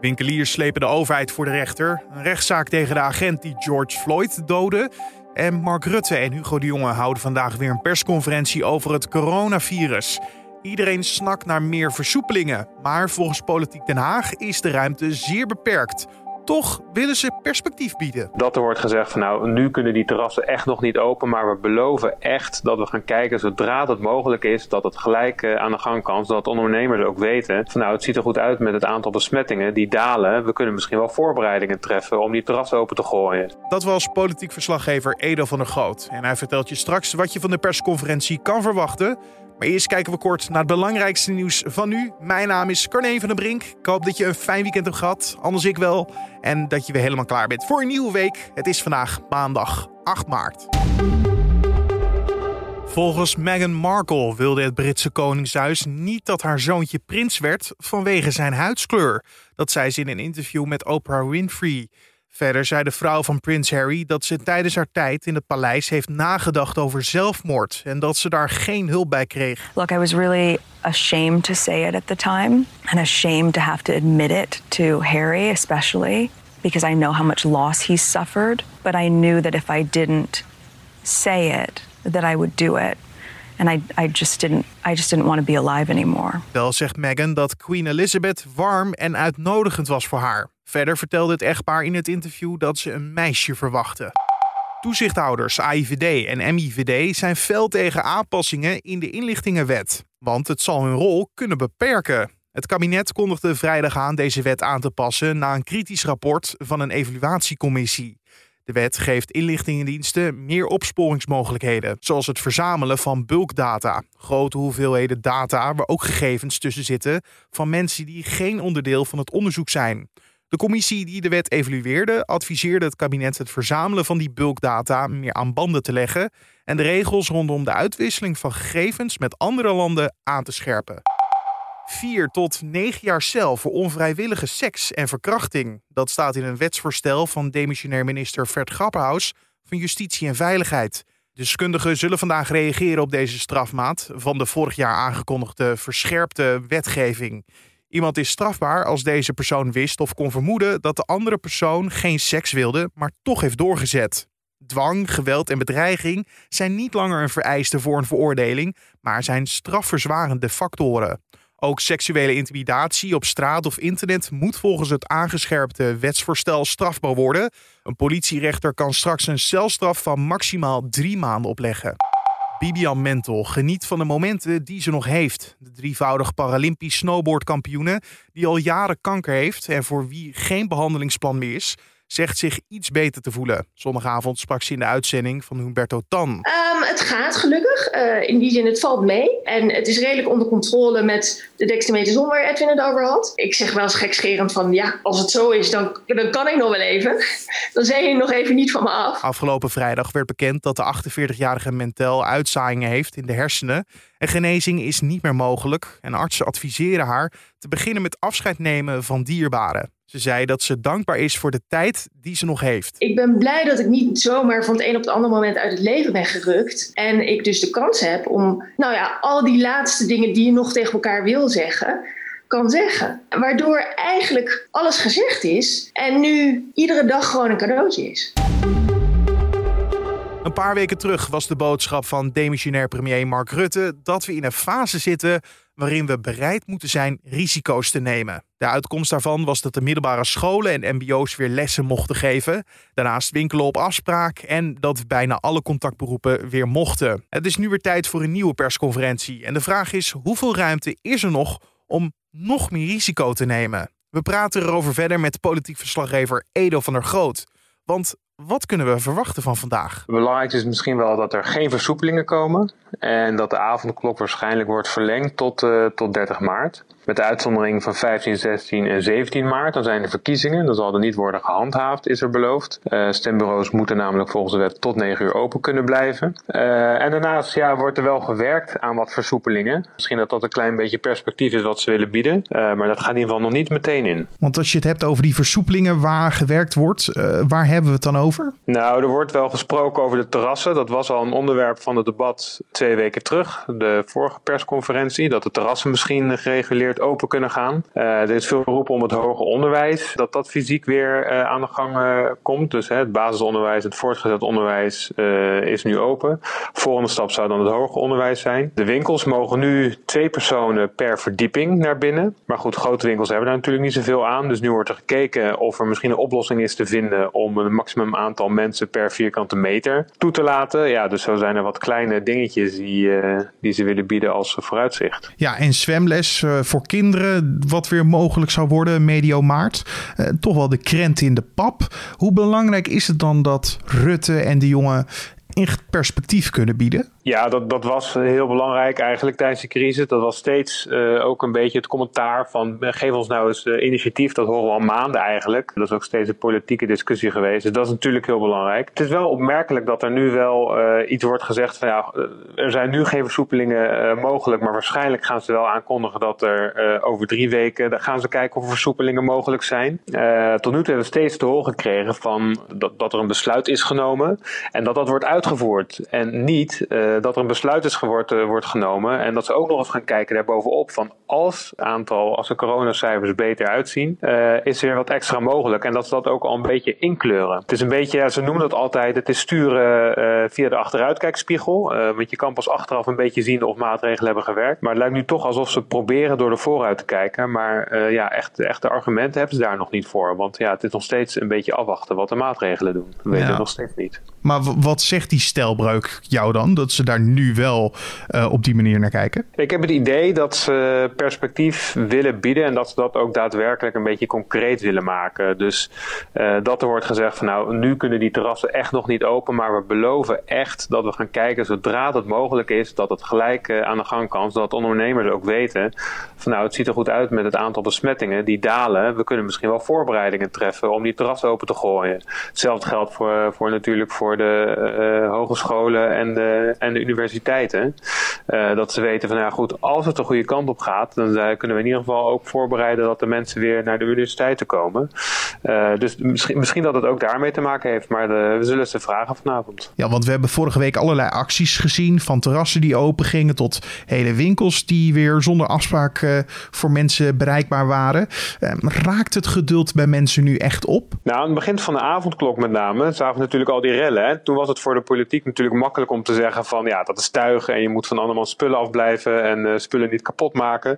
Winkeliers slepen de overheid voor de rechter. Een rechtszaak tegen de agent die George Floyd doodde. En Mark Rutte en Hugo de Jonge houden vandaag weer een persconferentie over het coronavirus. Iedereen snakt naar meer versoepelingen, maar volgens Politiek Den Haag is de ruimte zeer beperkt. Toch willen ze perspectief bieden. Dat er wordt gezegd van nou, nu kunnen die terrassen echt nog niet open, maar we beloven echt dat we gaan kijken zodra het mogelijk is, dat het gelijk eh, aan de gang kan, zodat ondernemers ook weten van nou, het ziet er goed uit met het aantal besmettingen, die dalen. We kunnen misschien wel voorbereidingen treffen om die terrassen open te gooien. Dat was politiek verslaggever Edo van der Groot. En hij vertelt je straks wat je van de persconferentie kan verwachten. Maar eerst kijken we kort naar het belangrijkste nieuws van nu. Mijn naam is Carne van der Brink. Ik hoop dat je een fijn weekend hebt gehad, anders ik wel. En dat je weer helemaal klaar bent voor een nieuwe week. Het is vandaag maandag 8 maart. Volgens Meghan Markle wilde het Britse Koningshuis niet dat haar zoontje prins werd vanwege zijn huidskleur. Dat zei ze in een interview met Oprah Winfrey. Verder zei de vrouw van Prins Harry dat ze tijdens haar tijd in het paleis heeft nagedacht over zelfmoord en dat ze daar geen hulp bij kreeg. Look, I was really ashamed to say it at the time and ashamed to have to admit it to Harry especially because I know how much loss he's suffered, but I knew that if I didn't say it that I would do it. And I, I just didn't I just didn't want to be alive anymore. Wel zegt Meghan dat Queen Elizabeth warm en uitnodigend was voor haar. Verder vertelde het echtpaar in het interview dat ze een meisje verwachten. Toezichthouders AIVD en MIVD zijn fel tegen aanpassingen in de inlichtingenwet, want het zal hun rol kunnen beperken. Het kabinet kondigde vrijdag aan deze wet aan te passen na een kritisch rapport van een evaluatiecommissie. De wet geeft inlichtingendiensten meer opsporingsmogelijkheden, zoals het verzamelen van bulkdata, grote hoeveelheden data waar ook gegevens tussen zitten van mensen die geen onderdeel van het onderzoek zijn. De commissie die de wet evalueerde adviseerde het kabinet het verzamelen van die bulkdata meer aan banden te leggen en de regels rondom de uitwisseling van gegevens met andere landen aan te scherpen. 4 tot 9 jaar cel voor onvrijwillige seks en verkrachting. Dat staat in een wetsvoorstel van demissionair minister Vert Grapperhaus van Justitie en Veiligheid. Deskundigen zullen vandaag reageren op deze strafmaat van de vorig jaar aangekondigde verscherpte wetgeving. Iemand is strafbaar als deze persoon wist of kon vermoeden dat de andere persoon geen seks wilde, maar toch heeft doorgezet. Dwang, geweld en bedreiging zijn niet langer een vereiste voor een veroordeling, maar zijn strafverzwarende factoren. Ook seksuele intimidatie op straat of internet moet volgens het aangescherpte wetsvoorstel strafbaar worden. Een politierechter kan straks een celstraf van maximaal drie maanden opleggen. Bibian Mentel geniet van de momenten die ze nog heeft. De drievoudig Paralympisch snowboardkampioene die al jaren kanker heeft en voor wie geen behandelingsplan meer is, zegt zich iets beter te voelen. Zondagavond sprak ze in de uitzending van Humberto Tan. Um, het gaat gelukkig. Uh, in die zin, het valt mee. En het is redelijk onder controle met de dextrometerzon waar Edwin het over had. Ik zeg wel eens gekscherend van, ja, als het zo is, dan, dan kan ik nog wel even. Dan zei je nog even niet van me af. Afgelopen vrijdag werd bekend dat de 48-jarige Mentel uitzaaiingen heeft in de hersenen. En genezing is niet meer mogelijk. En artsen adviseren haar te beginnen met afscheid nemen van dierbaren. Ze zei dat ze dankbaar is voor de tijd die ze nog heeft. Ik ben blij dat ik niet zomaar van het een op het andere moment uit het leven ben gerukt. En ik dus de kans heb om, nou ja, al die laatste dingen die je nog tegen elkaar wil zeggen, kan zeggen. Waardoor eigenlijk alles gezegd is en nu iedere dag gewoon een cadeautje is. Een paar weken terug was de boodschap van demissionair premier Mark Rutte dat we in een fase zitten waarin we bereid moeten zijn risico's te nemen. De uitkomst daarvan was dat de middelbare scholen en MBO's weer lessen mochten geven. Daarnaast winkelen op afspraak en dat bijna alle contactberoepen weer mochten. Het is nu weer tijd voor een nieuwe persconferentie. En de vraag is: hoeveel ruimte is er nog om nog meer risico te nemen? We praten erover verder met politiek verslaggever Edo van der Groot. Want wat kunnen we verwachten van vandaag? Belangrijk is misschien wel dat er geen versoepelingen komen. En dat de avondklok waarschijnlijk wordt verlengd tot, uh, tot 30 maart. Met de uitzondering van 15, 16 en 17 maart. Dan zijn de verkiezingen. Dan zal er niet worden gehandhaafd, is er beloofd. Uh, stembureaus moeten namelijk volgens de wet tot 9 uur open kunnen blijven. Uh, en daarnaast ja, wordt er wel gewerkt aan wat versoepelingen. Misschien dat dat een klein beetje perspectief is wat ze willen bieden. maar dat gaat in ieder geval nog niet meteen in. Want als je het hebt over die versoepelingen waar gewerkt wordt, waar hebben we het dan over? Nou, er wordt wel gesproken over de terrassen. Dat was al een onderwerp van het debat twee weken terug. De vorige persconferentie. Dat de terrassen misschien gereguleerd open kunnen gaan. er is veel roepen om het hoger onderwijs, dat dat fysiek weer aan de gang komt. Dus het basisonderwijs, het voortgezet onderwijs is nu open. Volgende stap zou dan het hoger onderwijs zijn. De winkels mogen nu twee personen per verdieping naar binnen. Maar goed, grote winkels hebben daar natuurlijk niet zoveel aan. Dus nu wordt er gekeken of er misschien een oplossing is te vinden om een maximum aantal mensen per vierkante meter toe te laten. Ja, dus zo zijn er wat kleine dingetjes die, die ze willen bieden als vooruitzicht. Ja, en zwemles voor kinderen, wat weer mogelijk zou worden medio maart. Uh, toch wel de krent in de pap. Hoe belangrijk is het dan dat Rutte en de jongen echt perspectief kunnen bieden? Ja, dat, dat was heel belangrijk eigenlijk tijdens de crisis. Dat was steeds uh, ook een beetje het commentaar van geef ons nou eens uh, initiatief. Dat horen we al maanden eigenlijk. Dat is ook steeds een politieke discussie geweest. Dus dat is natuurlijk heel belangrijk. Het is wel opmerkelijk dat er nu wel iets wordt gezegd van ja, er zijn nu geen versoepelingen mogelijk. Maar waarschijnlijk gaan ze wel aankondigen dat er over drie weken, dan gaan ze kijken of versoepelingen mogelijk zijn. tot nu toe hebben we steeds te horen gekregen van dat, dat er een besluit is genomen. En dat dat wordt uitgevoerd. En niet eh, dat er een besluit is geword, uh, wordt genomen en dat ze ook nog eens gaan kijken daarbovenop van als aantal, als de coronacijfers beter uitzien, uh, is er wat extra mogelijk en dat ze dat ook al een beetje inkleuren. Het is een beetje, ja, ze noemen dat altijd, het is sturen via de achteruitkijkspiegel, want je kan pas achteraf een beetje zien of maatregelen hebben gewerkt, maar het lijkt nu toch alsof ze proberen door de vooruit te kijken, maar ja, echt, echte argumenten hebben ze daar nog niet voor, want ja, het is nog steeds een beetje afwachten wat de maatregelen doen. We weten het nog steeds niet. Maar wat zegt die stelbreuk jou dan, dat ze daar nu wel op die manier naar kijken? Ik heb het idee dat ze perspectief willen bieden en dat ze dat ook daadwerkelijk een beetje concreet willen maken. Dus uh, dat er wordt gezegd van nou, nu kunnen die terrassen echt nog niet open, maar we beloven echt dat we gaan kijken zodra dat mogelijk is, dat het gelijk uh, aan de gang kan, zodat ondernemers ook weten van nou, het ziet er goed uit met het aantal besmettingen, die dalen. We kunnen misschien wel voorbereidingen treffen om die terrassen open te gooien. Hetzelfde geldt voor, voor natuurlijk voor de hogescholen en de, en de universiteiten. Dat ze weten van ja goed, als het de goede kant op gaat, dan uh, kunnen we in ieder geval ook voorbereiden dat de mensen weer naar de universiteiten komen. Uh, dus misschien, misschien dat het ook daarmee te maken heeft, maar de, we zullen ze vragen vanavond. Ja, want we hebben vorige week allerlei acties gezien, van terrassen die open gingen tot hele winkels die weer zonder afspraak voor mensen bereikbaar waren. raakt het geduld bij mensen nu echt op? Nou, aan het begin van de avondklok met name, zagen natuurlijk al die rellen. Hè? Toen was het voor de politiek natuurlijk makkelijk om te zeggen van ja, dat is tuig en je moet van allemaal spullen afblijven en uh, spullen niet kapot maken.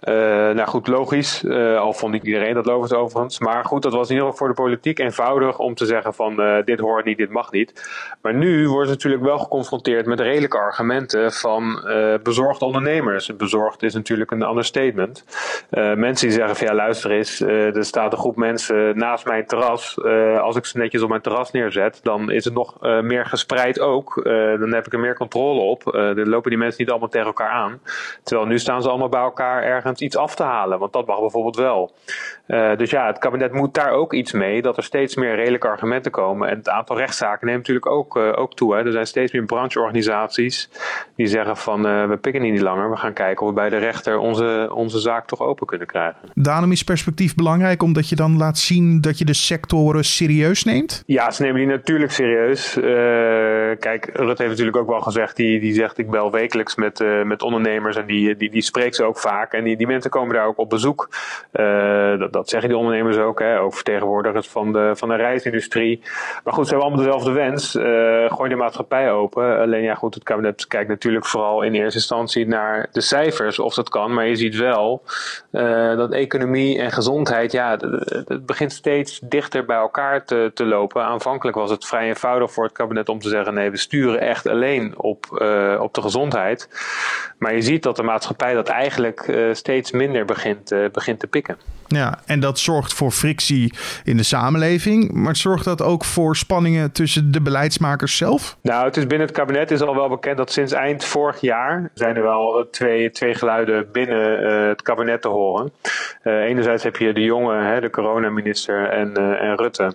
Uh, nou goed, logisch. Uh, al vond niet iedereen dat logisch overigens. Maar goed, dat was in ieder geval voor de politiek eenvoudig om te zeggen van uh, dit hoort niet, dit mag niet. Maar nu wordt het natuurlijk wel geconfronteerd met redelijke argumenten van bezorgde ondernemers. Bezorgd is natuurlijk een understatement. mensen die zeggen van ja luister eens, er staat een groep mensen naast mijn terras. als ik ze netjes op mijn terras neerzet, dan is het nog meer gespreid ook. dan heb ik er meer controle op. dan lopen die mensen niet allemaal tegen elkaar aan. Terwijl nu staan ze allemaal bij elkaar ergens iets af te halen. Want dat mag bijvoorbeeld wel. Uh, dus ja, het kabinet moet daar ook iets mee. Dat er steeds meer redelijke argumenten komen. En het aantal rechtszaken neemt natuurlijk ook, uh, ook toe. Hè. Er zijn steeds meer brancheorganisaties die zeggen van uh, we pikken niet langer. We gaan kijken of we bij de rechter onze, onze zaak toch open kunnen krijgen. Daarom is perspectief belangrijk omdat je dan laat zien dat je de sectoren serieus neemt? Ja, ze nemen die natuurlijk serieus. kijk, Rutte heeft natuurlijk ook wel gezegd, die, die zegt ik bel wekelijks met, met ondernemers en die, die, die spreekt ze ook vaak. En die, die mensen komen daar ook op bezoek. dat, dat zeggen die ondernemers ook, hè, ook vertegenwoordigers van de, van de reisindustrie. Maar goed, ze hebben allemaal dezelfde wens. Uh, gooi de maatschappij open. Alleen ja, goed, het kabinet kijkt natuurlijk vooral in eerste instantie naar de cijfers, of dat kan. Maar je ziet wel uh, dat economie en gezondheid, ja, het begint steeds dichter bij elkaar te, te lopen. Aanvankelijk was het vrij eenvoudig voor het kabinet om te zeggen: nee, we sturen echt alleen op, op de gezondheid. Maar je ziet dat de maatschappij dat eigenlijk steeds minder begint, begint te pikken. Ja, en dat zorgt voor frictie in de samenleving. Maar zorgt dat ook voor spanningen tussen de beleidsmakers zelf? Nou, het is binnen het kabinet is al wel bekend dat sinds eind vorig jaar zijn er wel twee, twee geluiden binnen uh, het kabinet te horen. Uh, enerzijds heb je de jonge, hè, de coronaminister en, uh, en Rutte,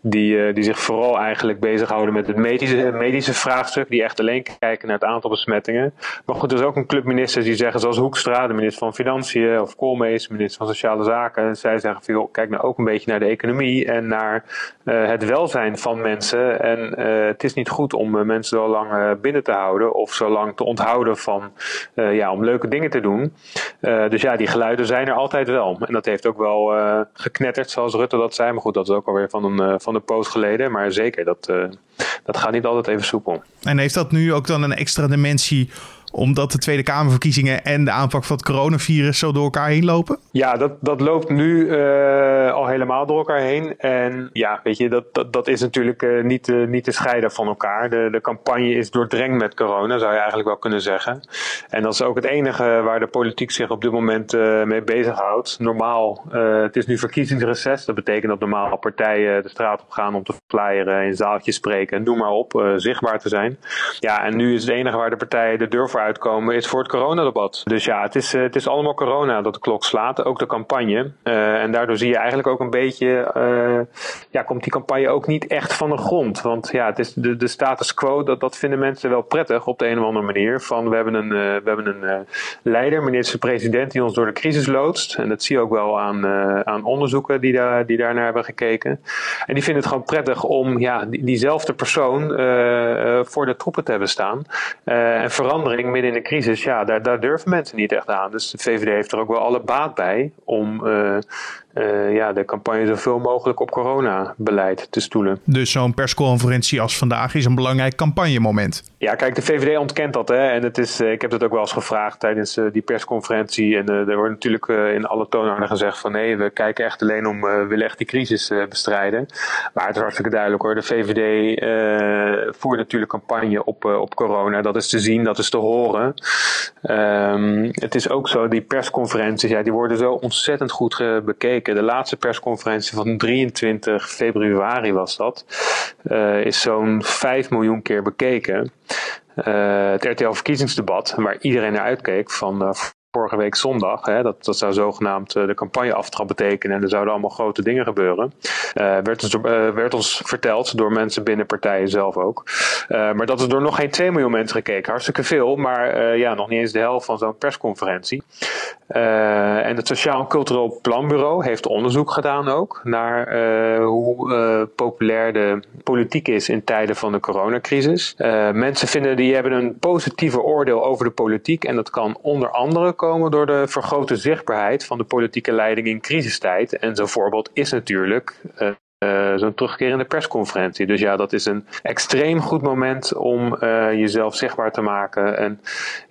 die, die zich vooral eigenlijk bezighouden met het medische, medische vraagstuk, die echt alleen kijken naar het aantal besmettingen. Maar goed, er is ook een club ministers die zeggen, zoals Hoekstra, de minister van Financiën, of Koolmees, minister van Sociale Zaken, zij zeggen veel, kijk nou ook een beetje naar de economie en naar het welzijn van mensen. En het is niet goed om mensen zo lang binnen te houden of zo lang te onthouden van, ja, om leuke dingen te doen. dus ja, die geluiden zijn er altijd wel. En dat heeft ook wel geknetterd, zoals Rutte dat zei. Maar goed, dat is ook alweer van een, van een poos geleden. Maar zeker, dat, dat gaat niet altijd even soepel. En heeft dat nu ook dan een extra dimensie omdat de Tweede Kamerverkiezingen en de aanpak van het coronavirus zo door elkaar heen lopen? Ja, dat, dat loopt nu uh, al helemaal door elkaar heen. En ja, weet je, dat, dat, dat is natuurlijk uh, niet, niet te scheiden van elkaar. De, de campagne is doordrenkt met corona, zou je eigenlijk wel kunnen zeggen. En dat is ook het enige waar de politiek zich op dit moment mee bezighoudt. Normaal, het is nu verkiezingsreces. Dat betekent dat normaal partijen de straat op gaan om te flyeren, in zaaltjes spreken, noem maar op, zichtbaar te zijn. Ja, en nu is het enige waar de partijen de deur voor uitkomen is voor het coronadebat. Dus ja, het is, het is allemaal corona dat de klok slaat ook de campagne. Uh, en daardoor zie je eigenlijk ook een beetje, uh, ja, komt die campagne ook niet echt van de grond. Want ja, het is de, de status quo, dat, dat vinden mensen wel prettig op de een of andere manier. Van we hebben een, uh, we hebben een leider, minister-president, die ons door de crisis loodst. En dat zie je ook wel aan, aan onderzoeken die, daar, die daarnaar hebben gekeken. En die vinden het gewoon prettig om ja, die, diezelfde persoon voor de troepen te hebben staan. en verandering midden in de crisis, ja, daar, daar durven mensen niet echt aan. Dus de VVD heeft er ook wel alle baat bij om uh, uh, ja, de campagne zoveel mogelijk op coronabeleid te stoelen. Dus zo'n persconferentie als vandaag is een belangrijk campagnemoment. Ja, kijk, de VVD ontkent dat. Hè? En het is, ik heb het ook wel eens gevraagd tijdens uh, die persconferentie. En er wordt natuurlijk in alle toonaarden gezegd van nee, we kijken echt alleen om, we willen echt die crisis bestrijden. Maar het is hartstikke duidelijk hoor. De VVD voert natuurlijk campagne op, op corona. Dat is te zien, dat is te horen. Um, het is ook zo, die persconferenties, ja, die worden zo ontzettend goed bekeken. De laatste persconferentie van 23 februari was dat. Uh, is zo'n 5 miljoen keer bekeken. Uh, het RTL-verkiezingsdebat, waar iedereen naar uitkeek van uh, vorige week zondag. Hè, dat, dat zou zogenaamd de campagneaftrap betekenen en er zouden allemaal grote dingen gebeuren. Uh, werd, ons, uh, werd ons verteld door mensen binnen partijen zelf ook. Maar dat is door nog geen 2 miljoen mensen gekeken. Hartstikke veel, maar ja, nog niet eens de helft van zo'n persconferentie. en het Sociaal en Cultureel Planbureau heeft onderzoek gedaan ook naar hoe populair de politiek is in tijden van de coronacrisis. mensen vinden die hebben een positiever oordeel over de politiek en dat kan onder andere komen door de vergrote zichtbaarheid van de politieke leiding in crisistijd. En zo'n voorbeeld is natuurlijk uh, uh, zo'n terugkerende persconferentie. Dus ja, dat is een extreem goed moment om uh, jezelf zichtbaar te maken en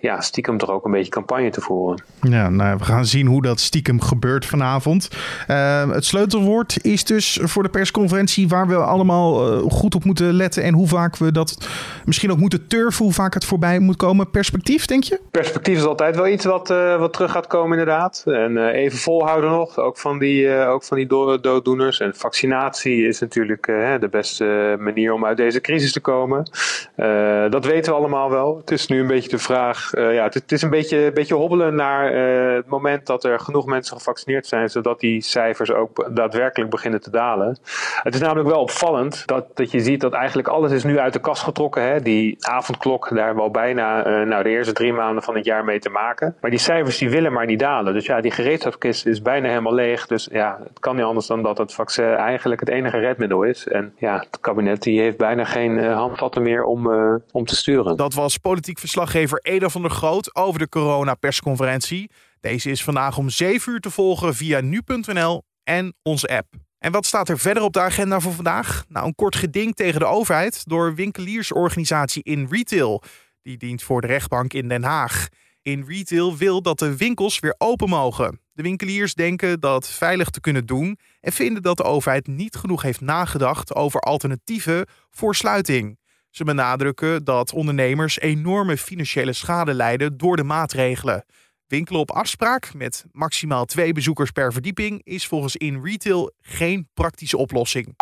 ja, stiekem toch ook een beetje campagne te voeren. Ja, nou, we gaan zien hoe dat stiekem gebeurt vanavond. Uh, het sleutelwoord is dus voor de persconferentie waar we allemaal goed op moeten letten en hoe vaak we dat misschien ook moeten turven, hoe vaak het voorbij moet komen. Perspectief, denk je? Perspectief is altijd wel iets wat, wat terug gaat komen, inderdaad. En even volhouden nog, ook van die, ook van die dooddoeners en vaccinatie is natuurlijk uh, de beste manier om uit deze crisis te komen. Uh, dat weten we allemaal wel. Het is nu een beetje de vraag. Ja, het, is een beetje, beetje hobbelen naar het moment dat er genoeg mensen gevaccineerd zijn, zodat die cijfers ook daadwerkelijk beginnen te dalen. Het is namelijk wel opvallend dat, dat je ziet dat eigenlijk alles is nu uit de kast getrokken. Hè? Die avondklok, daar hebben we al bijna nou, de eerste drie maanden van het jaar mee te maken. Maar die cijfers die willen maar niet dalen. Dus ja, die gereedschapskist is bijna helemaal leeg. Dus ja, het kan niet anders dan dat het vaccin eigenlijk het enige redmiddel is. En ja, het kabinet die heeft bijna geen uh, handvatten meer om, uh, om te sturen. Dat was politiek verslaggever Eda van der Groot over de corona-persconferentie. Deze is vandaag om 7 uur te volgen via nu.nl en onze app. En wat staat er verder op de agenda voor vandaag? Nou, een kort geding tegen de overheid door winkeliersorganisatie In Retail. Die dient voor de rechtbank in Den Haag. In Retail wil dat de winkels weer open mogen. De winkeliers denken dat veilig te kunnen doen en vinden dat de overheid niet genoeg heeft nagedacht over alternatieven voor sluiting. Ze benadrukken dat ondernemers enorme financiële schade lijden door de maatregelen. Winkelen op afspraak met maximaal twee bezoekers per verdieping is volgens In Retail geen praktische oplossing.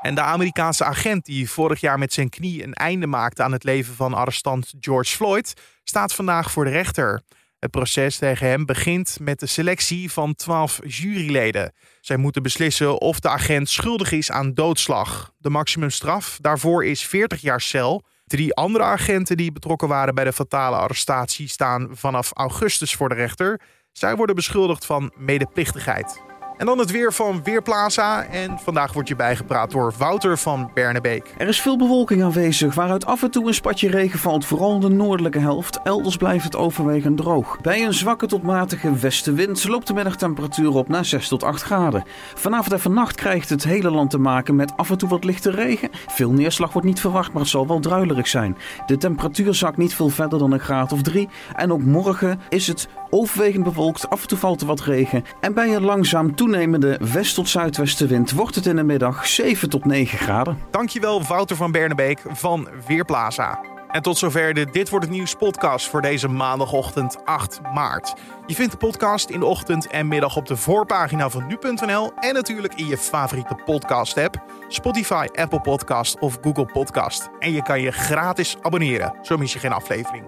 En de Amerikaanse agent die vorig jaar met zijn knie een einde maakte aan het leven van arrestant George Floyd, staat vandaag voor de rechter. Het proces tegen hem begint met de selectie van 12 juryleden. Zij moeten beslissen of de agent schuldig is aan doodslag. De maximumstraf daarvoor is 40 jaar cel. Drie andere agenten die betrokken waren bij de fatale arrestatie staan vanaf augustus voor de rechter. Zij worden beschuldigd van medeplichtigheid. En dan het weer van Weerplaza. En vandaag wordt je bijgepraat door Wouter van Bernebeek. Er is veel bewolking aanwezig, waaruit af en toe een spatje regen valt, vooral in de noordelijke helft. Elders blijft het overwegend droog. Bij een zwakke tot matige westenwind loopt de middagtemperatuur op naar 6 tot 8 graden. Vanavond en vannacht krijgt het hele land te maken met af en toe wat lichte regen. Veel neerslag wordt niet verwacht, maar het zal wel druilerig zijn. De temperatuur zakt niet veel verder dan een graad of 3. En ook morgen is het overwegend bewolkt, af en toe valt er wat regen. En bij een langzaam toenemende west- tot zuidwestenwind wordt het in de middag 7 tot 9 graden. Dankjewel Wouter van Bernebeek van Weerplaza. En tot zover de Dit Wordt Het Nieuws podcast voor deze maandagochtend 8 maart. Je vindt de podcast in de ochtend en middag op de voorpagina van nu.nl en natuurlijk in je favoriete podcast app, Spotify, Apple Podcast of Google Podcast. En je kan je gratis abonneren, zo mis je geen aflevering.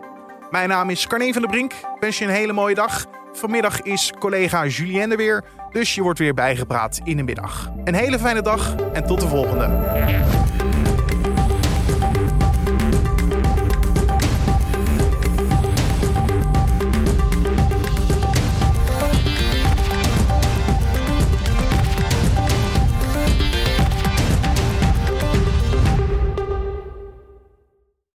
Mijn naam is Carne van der Brink. Ik wens je een hele mooie dag. Vanmiddag is collega Julien er weer, dus je wordt weer bijgepraat in de middag. Een hele fijne dag en tot de volgende.